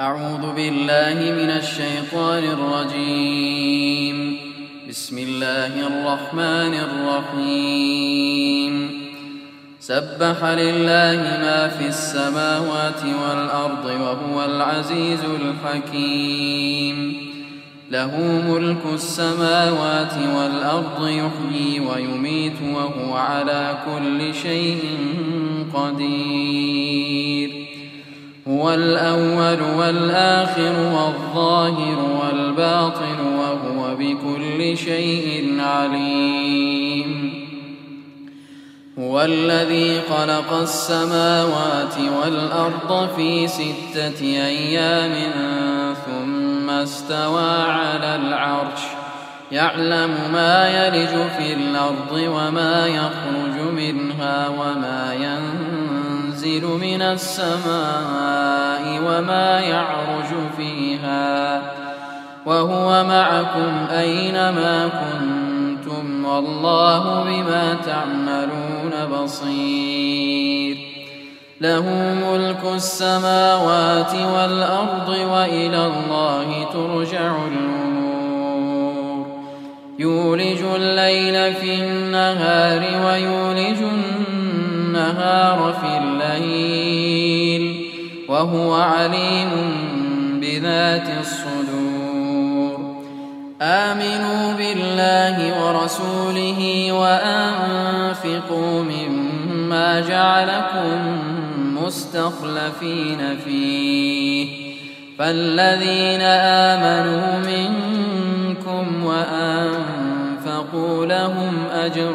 أعوذ بالله من الشيطان الرجيم. بسم الله الرحمن الرحيم. سبح لله ما في السماوات والأرض وهو العزيز الحكيم. له ملك السماوات والأرض يحيي ويميت وهو على كل شيء قدير. الأول والآخر والظاهر والباطن وهو بكل شيء عليم. هو الذي خلق السماوات والأرض في ستة أيام ثم استوى على العرش. يعلم ما يلج في الأرض وما يخرج منها وما ينزل من السماء وما يعرج فيها وهو معكم أينما كنتم والله بما تعملون بصير له ملك السماوات والأرض وإلى الله ترجع الأمور يولج الليل في النهار ويولج النهار في الليل وهو عليم بذات الصدور. آمنوا بالله ورسوله وأنفقوا مما جعلكم مستخلفين فيه. فالذين آمنوا منكم وأنفقوا لهم أجر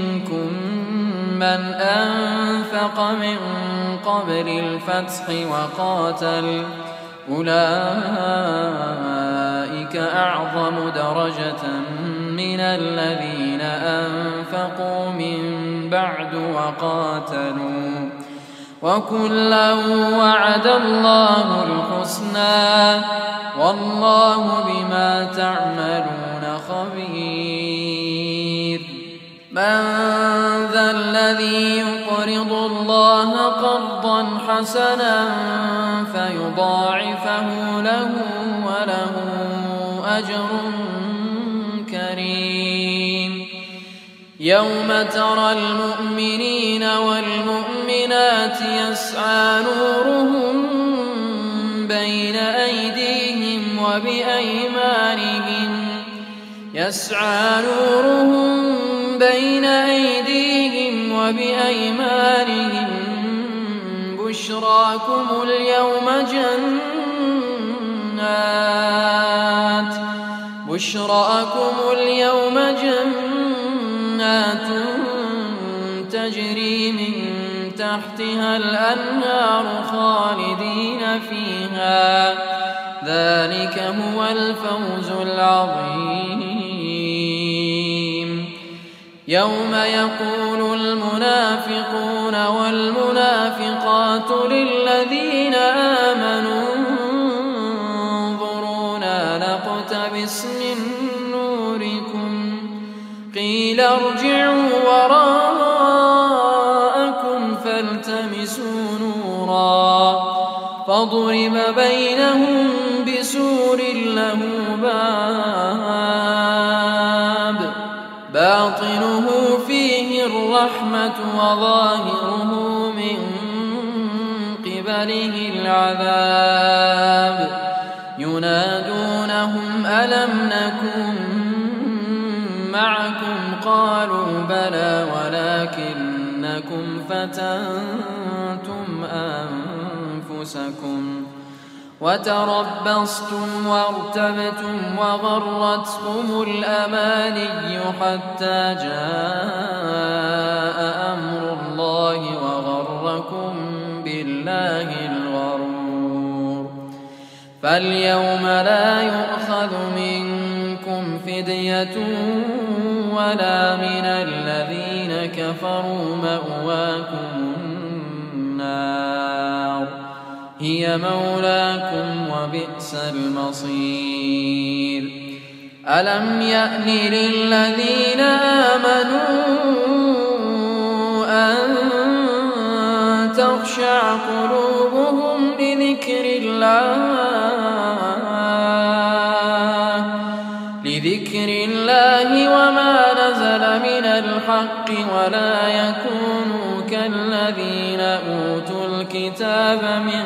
من أنفق من قبل الفتح وقاتل. أولئك أعظم درجة من الذين أنفقوا من بعد وقاتلوا. وكلا وعد الله الحسنى. والله بما الذي يقرض الله قرضا حسنا فيضاعفه له وله أجر كريم. يوم ترى المؤمنين والمؤمنات يسعى نورهم بين أيديهم وبأيمانهم. يسعى نورهم بين أيديهم وبأيمانهم بشراكم اليوم جنات بشراكم اليوم جنات تجري من تحتها الأنهار خالدين فيها. ذلك هو الفوز العظيم. يوم يقول المنافقون والمنافقات للذين آمنوا انظرونا نقتبس من نوركم. قيل ارجعوا وراءكم فالتمسوا نورا. فضرب بينهم الرحمة وظاهره من قبله العذاب. ينادونهم ألم نكن معكم؟ قالوا بلى ولكنكم فتنتم أنفسكم. وتربصتم وارتبتم وغرتكم الأماني حتى جاء أمر الله وغركم بالله الغرور. فاليوم لا يؤخذ منكم فدية ولا من الذين كفروا مأواكم مولاكم وبئس المصير. ألم يأن للذين آمنوا تخشع قلوبهم لذكر الله لذكر الله وما نزل من الحق ولا يكونوا كالذين أوتوا الكتاب من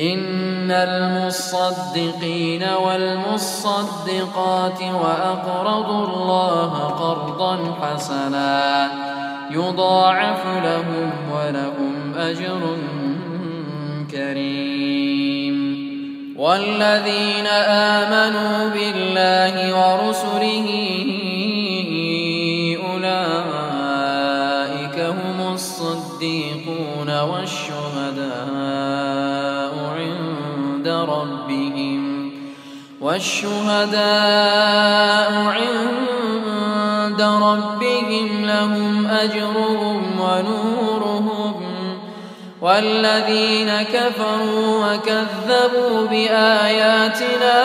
إن المصدقين والمصدقات وأقرضوا الله قرضا حسنا يضاعف لهم ولهم أجر كريم. والذين آمنوا بالله ورسله أولئك هم الصديقون والشهداء. والشهداء عند ربهم لهم أجرهم ونورهم والذين كفروا وكذبوا بآياتنا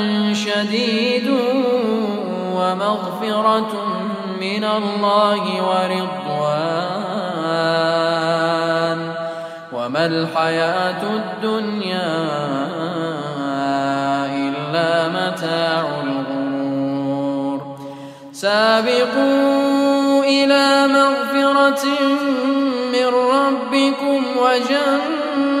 شديد ومغفرة من الله ورضوان. وما الحياة الدنيا إلا متاع الغرور. سابقوا إلى مغفرة من ربكم وجنة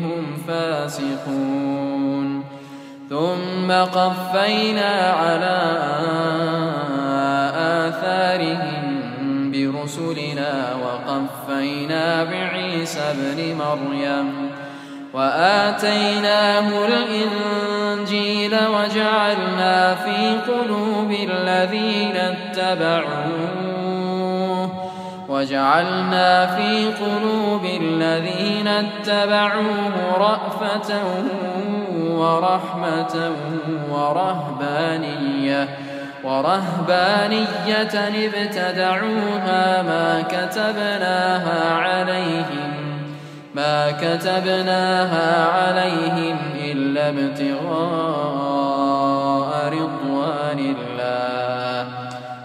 فاسقون. ثم قفينا على آثارهم برسلنا وقفينا بعيسى ابن مريم وآتيناه الإنجيل وجعلنا في قلوب الذين اتبعوه وجعلنا في قلوب الذين اتبعوه رأفة ورحمة ورهبانية ورهبانية ابتدعوها ما كتبناها عليهم ما كتبناها عليهم إلا ابتغاء رضوان الله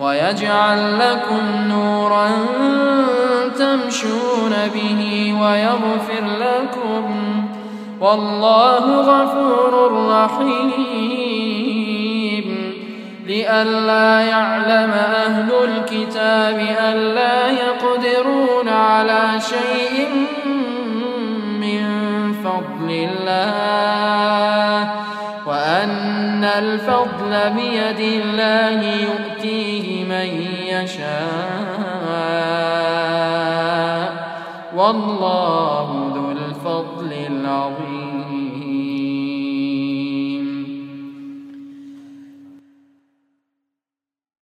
ويجعل لكم نورا تمشون به ويغفر لكم. والله غفور رحيم. لئلا يعلم أهل الكتاب ألا يقدرون على شيء من فضل الله. وأن الفضل بيد الله يؤتيه من يشاء. والله